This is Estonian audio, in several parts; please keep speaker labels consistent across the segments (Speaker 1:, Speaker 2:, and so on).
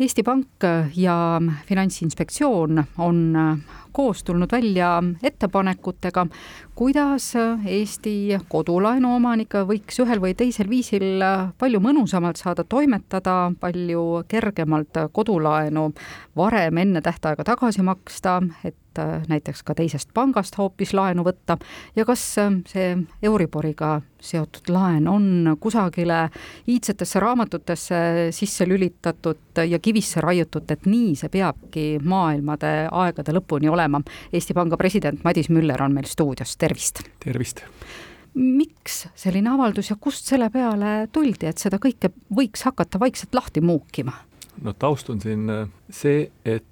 Speaker 1: Eesti Pank ja Finantsinspektsioon on koos tulnud välja ettepanekutega, kuidas Eesti kodulaenu omanik võiks ühel või teisel viisil palju mõnusamalt saada toimetada, palju kergemalt kodulaenu varem enne tähtaega tagasi maksta, et näiteks ka teisest pangast hoopis laenu võtta ja kas see Euriboriga seotud laen on kusagile iidsetesse raamatutesse sisse lülitatud ja kivisse raiutud, et nii see peabki maailmade aegade lõpuni olema. Eesti Panga president Madis Müller on meil stuudios, tervist!
Speaker 2: tervist!
Speaker 1: miks selline avaldus ja kust selle peale tuldi, et seda kõike võiks hakata vaikselt lahti muukima?
Speaker 2: no taust on siin äh, see, et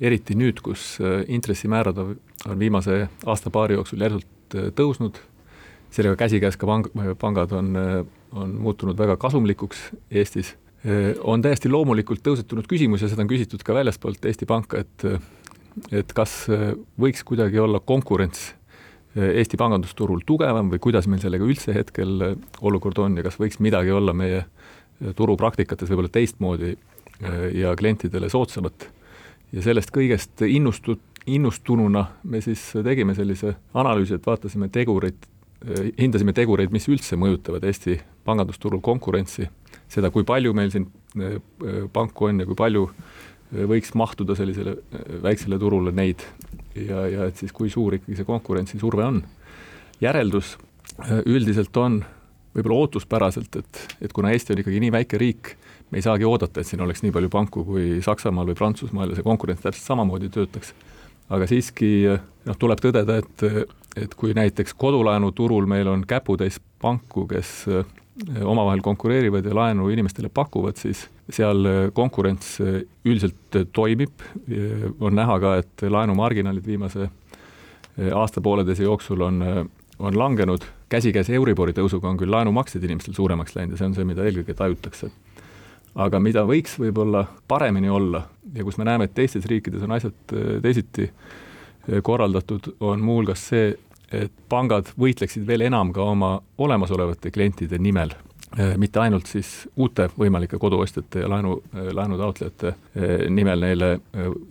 Speaker 2: eriti nüüd, kus äh, intressimäärad on viimase aasta-paari jooksul järsult äh, tõusnud, sellega käsikäes ka pang-, pangad on, on muutunud väga kasumlikuks Eestis, on täiesti loomulikult tõusetunud küsimus ja seda on küsitud ka väljaspoolt Eesti Panka, et et kas võiks kuidagi olla konkurents Eesti pangandusturul tugevam või kuidas meil sellega üldse hetkel olukord on ja kas võiks midagi olla meie turupraktikates võib-olla teistmoodi ja klientidele soodsamat. Ja sellest kõigest innustut-, innustununa me siis tegime sellise analüüsi, et vaatasime tegureid, hindasime tegureid, mis üldse mõjutavad Eesti pangandusturul konkurentsi, seda, kui palju meil siin äh, panku on ja kui palju äh, võiks mahtuda sellisele äh, väiksele turule neid ja, ja et siis kui suur ikkagi see konkurentsisurve on. järeldus üldiselt on võib-olla ootuspäraselt, et, et kuna Eesti on ikkagi nii väike riik, me ei saagi oodata, et siin oleks nii palju panku kui Saksamaal või Prantsusmaal ja see konkurents täpselt samamoodi töötaks. aga siiski noh, tuleb tõdeda, et, et kui näiteks kodulaenuturul meil on käputäis panku, kes eh, omavahel konkureerivad ja laenu inimestele pakuvad, siis seal konkurents üldiselt toimib, on näha ka, et laenumarginaalid viimase eh, aasta-pooleteise jooksul on, on langenud, käsikäes Euribori tõusuga on küll laenumaksed inimestel suuremaks läinud ja see on see, mida eelkõige tajutakse aga mida võiks võib-olla paremini olla ja kus me näeme, et teistes riikides on asjad äh, teisiti äh, korraldatud, on muuhulgas see, et pangad võitleksid veel enam ka oma olemasolevate klientide nimel, äh, mitte ainult siis uute võimalike koduostjate ja laenu, laenutaotlejate nimel neile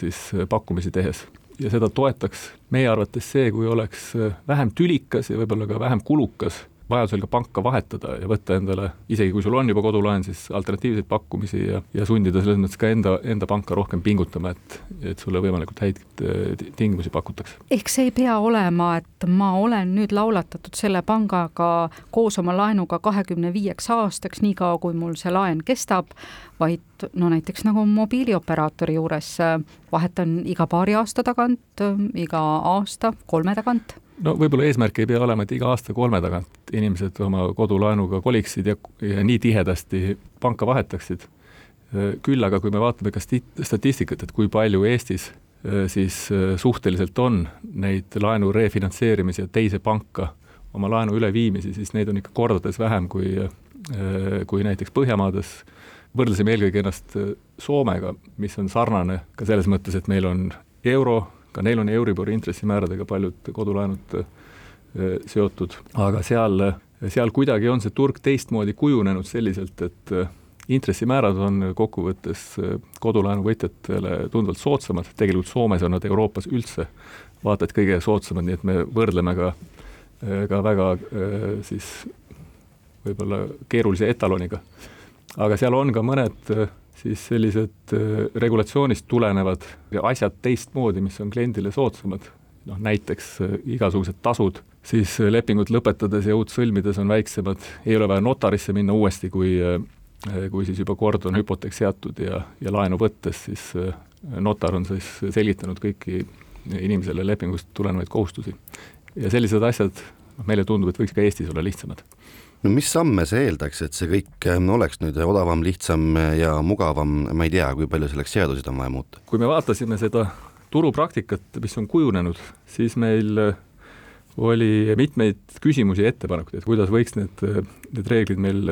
Speaker 2: siis pakkumisi tehes. Ja seda toetaks meie arvates see, kui oleks vähem tülikas ja võib-olla ka vähem kulukas vajadusel ka panka vahetada ja võtta endale, isegi kui sul on juba kodulaen, siis alternatiivseid pakkumisi ja, ja sundida selles mõttes ka enda, enda panka rohkem pingutama, et, et sulle võimalikult häid äh, tingimusi pakutakse.
Speaker 1: ehk see ei pea olema, et ma olen nüüd laulatatud selle pangaga koos oma laenuga kahekümne viieks aastaks, niikaua kui mul see laen kestab, vaid no näiteks nagu mobiilioperaatori juures äh, vahetan iga paari aasta tagant, äh, iga aasta, kolme tagant
Speaker 2: no võib-olla eesmärk ei pea olema, et iga aasta-kolme tagant inimesed oma kodulaenuga koliksid ja, ja nii tihedasti panka vahetaksid. küll aga kui me vaatame ka statistikat, et kui palju Eestis siis suhteliselt on neid laenu refinantseerimisi ja teise panka oma laenu üleviimisi, siis neid on ikka kordades vähem kui, kui näiteks Põhjamaades. Võrdlesime eelkõige ennast Soomega, mis on sarnane ka selles mõttes, et meil on euro ka neil on Euribori intressimääradega paljud kodulaenud äh, seotud, aga seal, seal kuidagi on see turg teistmoodi kujunenud selliselt, et äh, intressimäärad on kokkuvõttes äh, kodulaenuvõtjatele tunduvalt soodsamad, tegelikult Soomes on nad Euroopas üldse vaata et kõige soodsamad, nii et me võrdleme ka, ka väga siis võib-olla keerulise etaloniga. Aga seal on ka mõned siis sellised äh, regulatsioonist tulenevad asjad teistmoodi, mis on kliendile soodsamad, noh näiteks äh, igasugused tasud, siis äh, lepingut lõpetades ja uut sõlmides on väiksemad, ei ole vaja notarisse minna uuesti, kui kui siis juba kord on hüpoteek seatud ja, ja laenu võttes, siis notar on siis selgitanud kõiki inimesele lepingust tulenevaid kohustusi. ja sellised asjad, noh meile tundub, et võiks ka Eestis olla lihtsamad
Speaker 3: no mis samme see eeldaks, et see kõik ähm, oleks nüüd odavam, lihtsam ja mugavam, ma ei tea, kui palju selleks seaduseid on vaja muuta?
Speaker 2: kui me vaatasime seda turupraktikat, mis on kujunenud, siis meil äh, oli mitmeid küsimusi ja ettepanekuid, et kuidas võiks need, need reeglid meil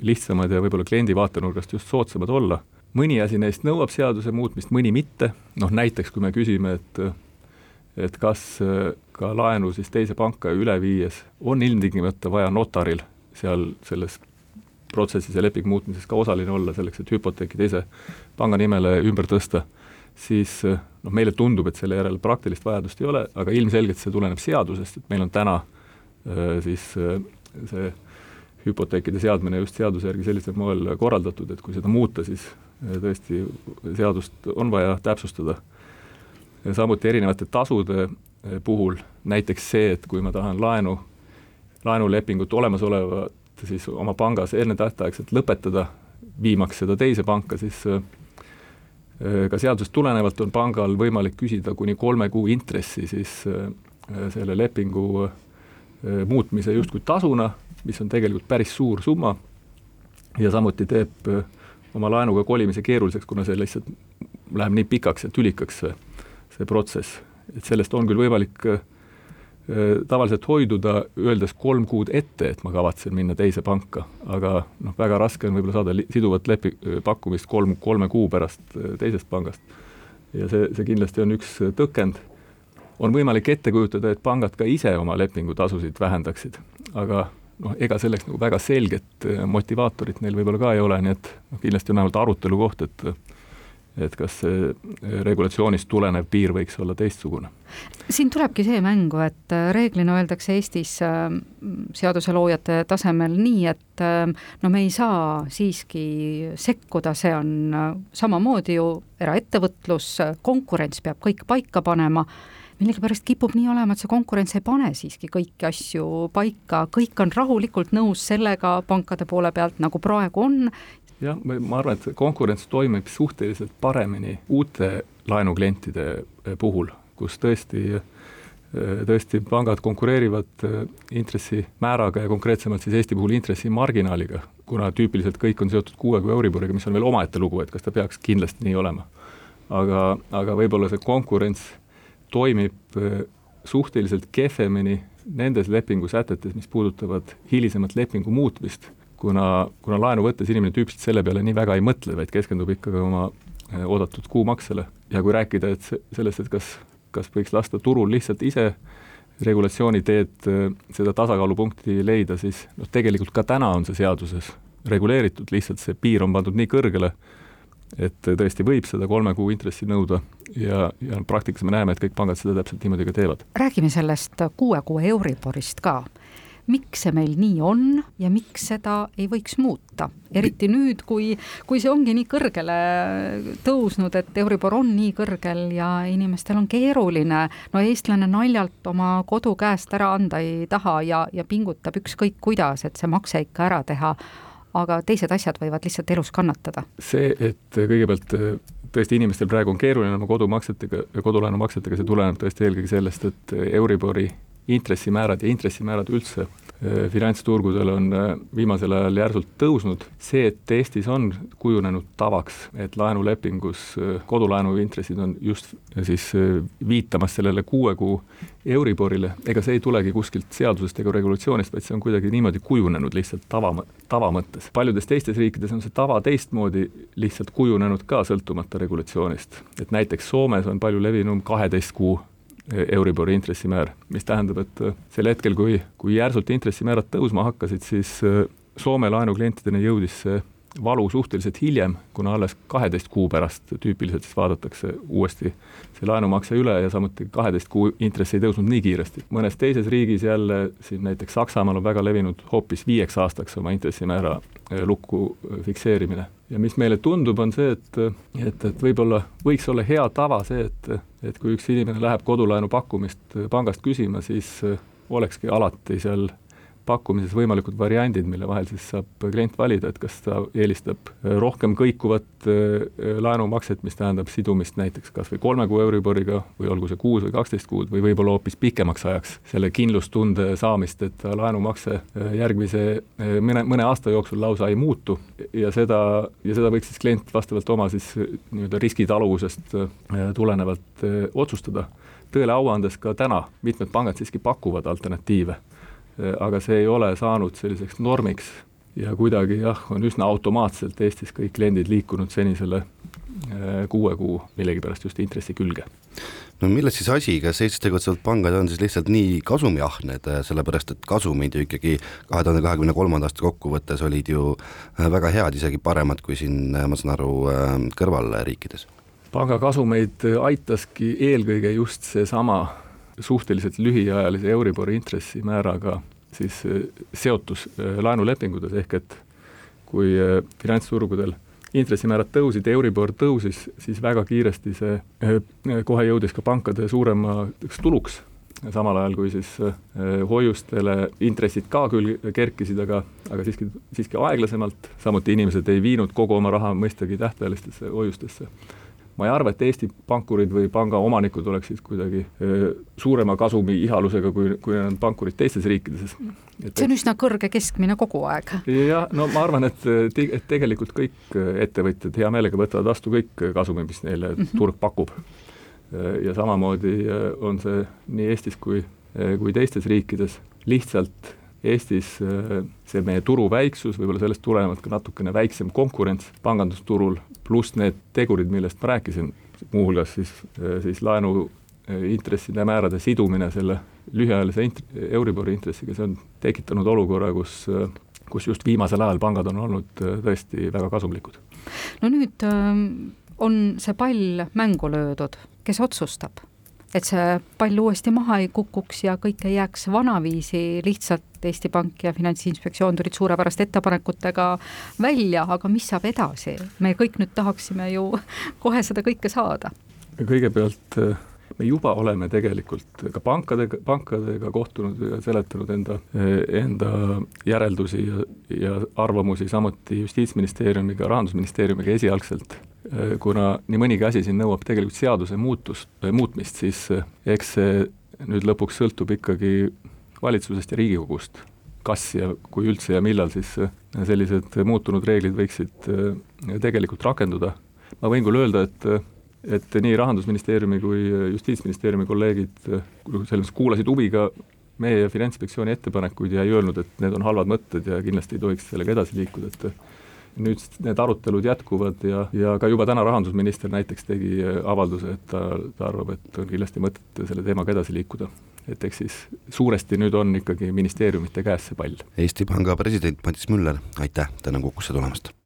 Speaker 2: lihtsamad ja võib-olla kliendi vaatenurgast just soodsamad olla. mõni asi neist nõuab seaduse muutmist, mõni mitte, noh näiteks kui me küsime, et et kas ka laenu siis teise panka üle viies on ilmtingimata vaja notaril seal selles protsessis ja lepingu muutmises ka osaline olla, selleks et hüpoteeki teise panga nimele ümber tõsta, siis noh, meile tundub, et selle järele praktilist vajadust ei ole, aga ilmselgelt see tuleneb seadusest, et meil on täna siis see hüpoteekide seadmine just seaduse järgi sellisel moel korraldatud, et kui seda muuta, siis tõesti seadust on vaja täpsustada. samuti erinevate tasude puhul, näiteks see, et kui ma tahan laenu, laenulepingut olemasolevat siis oma pangas ennetähtaegselt lõpetada, viimaks seda teise panka, siis äh, ka seadusest tulenevalt on pangal võimalik küsida kuni kolme kuu intressi siis äh, selle lepingu äh, muutmise justkui tasuna, mis on tegelikult päris suur summa. Ja samuti teeb oma laenuga kolimise keeruliseks, kuna see lihtsalt läheb nii pikaks ja tülikaks, see, see protsess et sellest on küll võimalik äh, tavaliselt hoiduda, öeldes kolm kuud ette, et ma kavatsen minna teise panka, aga noh, väga raske on võib-olla saada siduvat lepi-, pakkumist kolm, kolme kuu pärast äh, teisest pangast. ja see, see kindlasti on üks tõkend. on võimalik ette kujutada, et pangad ka ise oma lepingutasusid vähendaksid, aga noh, ega selleks nagu väga selget äh, motivaatorit neil võib-olla ka ei ole, nii et noh, kindlasti on vähemalt arutelu koht, et et kas see regulatsioonist tulenev piir võiks olla teistsugune.
Speaker 1: siin tulebki see mängu, et äh, reeglina öeldakse Eestis äh, seaduseloojate tasemel nii, et äh, no me ei saa siiski sekkuda, see on samamoodi ju eraettevõtlus, konkurents peab kõik paika panema millegipärast kipub nii olema, et see konkurents ei pane siiski kõiki asju paika, kõik on rahulikult nõus sellega pankade poole pealt, nagu praegu on
Speaker 2: jah, ma arvan, et konkurents toimib suhteliselt paremini uute laenuklientide eh, puhul, kus tõesti eh, tõesti pangad konkureerivad eh, intressimääraga ja konkreetsemalt siis Eesti puhul intressimarginaaliga, kuna tüüpiliselt kõik on seotud kuue kuu Euriboriga, mis on veel omaette lugu, et kas ta peaks kindlasti nii olema. aga, aga võib-olla see konkurents toimib suhteliselt kehvemini nendes lepingusätetes, mis puudutavad hilisemat lepingu muutmist kuna, kuna laenu võttes inimene tüüpiliselt selle peale nii väga ei mõtle, vaid keskendub ikkagi oma eh, oodatud kuumaksele ja kui rääkida, et sellest, et kas, kas võiks lasta turul lihtsalt ise regulatsiooni teed eh, seda tasakaalupunkti leida, siis noh, tegelikult ka täna on see seaduses reguleeritud, lihtsalt see piir on pandud nii kõrgele, et tõesti võib seda kolme kuu intressi nõuda ja, ja praktikas me näeme, et kõik pangad seda täpselt niimoodi ka teevad.
Speaker 1: räägime sellest kuue kuu Euriborist ka miks see meil nii on ja miks seda ei võiks muuta, eriti nüüd, kui, kui see ongi nii kõrgele tõusnud, et Euribor on nii kõrgel ja inimestel on keeruline. no eestlane naljalt oma kodu käest ära anda ei taha ja, ja pingutab ükskõik kuidas, et see makse ikka ära teha aga teised asjad võivad lihtsalt elus kannatada.
Speaker 2: see, et kõigepealt tõesti inimestel praegu on keeruline oma kodumaksetega, kodulaenumaksetega, see tuleneb tõesti eelkõige sellest, et Euribori intressimäärad ja intressimäärad üldse äh, finantsturgudel on äh, viimasel ajal järsult tõusnud, see, et Eestis on kujunenud tavaks, et laenulepingus äh, kodulaenu intressid on just siis viitamas sellele kuue kuu Euriborile, ega see ei tulegi kuskilt seadusest ega regulatsioonist, vaid see on kuidagi niimoodi kujunenud lihtsalt tava, tava mõttes. paljudes teistes riikides on see tava teistmoodi lihtsalt kujunenud ka sõltumata regulatsioonist, et näiteks Soomes on palju levinum kaheteist kuu Euribori intressimäär, mis tähendab, et äh, sel hetkel, kui, kui järsult intressimäärad tõusma hakkasid, siis äh, Soome laenuklientideni jõudis see valu suhteliselt hiljem, kuna alles kaheteist kuu pärast tüüpiliselt siis vaadatakse uuesti see laenumakse üle ja samuti kaheteist kuu intress ei tõusnud nii kiiresti. mõnes teises riigis jälle, siin näiteks Saksamaal on väga levinud hoopis viieks aastaks oma intressimäära äh, lukku fikseerimine. Ja mis meile tundub, on see, et, et, et võib-olla võiks olla hea tava see, et et kui üks inimene läheb kodulaenu pakkumist pangast küsima, siis olekski alati seal pakkumises võimalikud variandid, mille vahel siis saab klient valida, et kas ta eelistab rohkem kõikuvat äh, laenumakset, mis tähendab sidumist näiteks kas või kolme kuu Euriboriga või olgu see kuus või kaksteist kuud või võib-olla hoopis pikemaks ajaks. Selle kindlustunde saamist, et laenumakse äh, järgmise äh, mõne, mõne aasta jooksul lausa ei muutu ja seda, ja seda võiks siis klient vastavalt oma siis nii-öelda riskitaluvusest tulenevalt otsustada. Tõele au andes ka täna mitmed pangad siiski pakuvad alternatiive. Äh, aga see ei ole saanud selliseks normiks. Ja kuidagi jah, on üsna automaatselt Eestis kõik kliendid liikunud senisele kuue kuu millegipärast just intressi külge.
Speaker 3: No milles siis asi, kas Eestis tegutsevad pangad on siis lihtsalt nii kasumiahned, sellepärast et kasumid ju ikkagi kahe tuhande kahekümne kolmanda aasta kokkuvõttes olid ju väga head, isegi paremad kui siin, ma saan aru, kõrvalriikides?
Speaker 2: panga kasumeid aitaski eelkõige just seesama suhteliselt lühiajalise Euribori intressimääraga siis seotus laenulepingutes, ehk et kui finantsturgudel intressimäärad tõusid, Euribor tõusis, siis väga kiiresti see kohe jõudis ka pankade suuremaks tuluks, samal ajal kui siis hoiustele intressid ka küll kerkisid, aga, aga siiski, siiski aeglasemalt, samuti inimesed ei viinud kogu oma raha mõistagi tähtajalistesse hoiustesse ma ei arva, et Eesti pankurid või panga omanikud oleksid kuidagi suurema kasumi ihalusega, kui, kui on pankurid teistes riikides.
Speaker 1: see on üsna kõrge keskmine kogu aeg.
Speaker 2: jah, no ma arvan, et, et tegelikult kõik ettevõtjad hea meelega võtavad vastu kõik kasumi, mis neile mm -hmm. turg pakub. ja samamoodi on see nii Eestis kui, kui teistes riikides, lihtsalt Eestis äh, see meie turu väiksus, võib-olla sellest tulenevalt ka natukene väiksem konkurents pangandusturul, pluss need tegurid, millest ma rääkisin, muuhulgas siis, äh, siis laenu äh, intresside määrade sidumine selle lühiajalise int-, Euribori intressiga, see on tekitanud olukorra, kus kus just viimasel ajal pangad on olnud tõesti väga kasumlikud.
Speaker 1: no nüüd on see pall mängu löödud, kes otsustab? Et see pall uuesti maha ei kukuks ja kõik ei jääks vanaviisi, lihtsalt Eesti Pank ja Finantsinspektsioon tulid suurepäraste ettepanekutega välja, aga mis saab edasi? me kõik nüüd tahaksime ju kohe seda kõike saada.
Speaker 2: kõigepealt eh, me juba oleme tegelikult ka pankadega, pankadega kohtunud ja seletanud enda, eh, enda järeldusi ja, ja arvamusi, samuti Justiitsministeeriumiga, Rahandusministeeriumiga esialgselt Äh, kuna nii mõnigi asi siin nõuab tegelikult seaduse muutust, äh, muutmist, siis äh, eks see nüüd lõpuks sõltub ikkagi valitsusest ja Riigikogust, kas ja kui üldse ja millal siis sellised muutunud reeglid võiksid tegelikult rakenduda. ma võin küll öelda, et et nii Rahandusministeeriumi kui Justiitsministeeriumi kolleegid selles mõttes kuulasid huviga meie Finantsinspektsiooni ettepanekuid ja ei öelnud, et need on halvad mõtted ja kindlasti ei tohiks sellega edasi liikuda, et nüüd need arutelud jätkuvad ja, ja ka juba täna rahandusminister näiteks tegi äh, avalduse, et ta, ta arvab, et on kindlasti mõtet selle teemaga edasi liikuda. et eks siis suuresti nüüd on ikkagi ministeeriumite käes see pall.
Speaker 3: Eesti Panga president Madis Müller, aitäh täna Kukusse tulemast!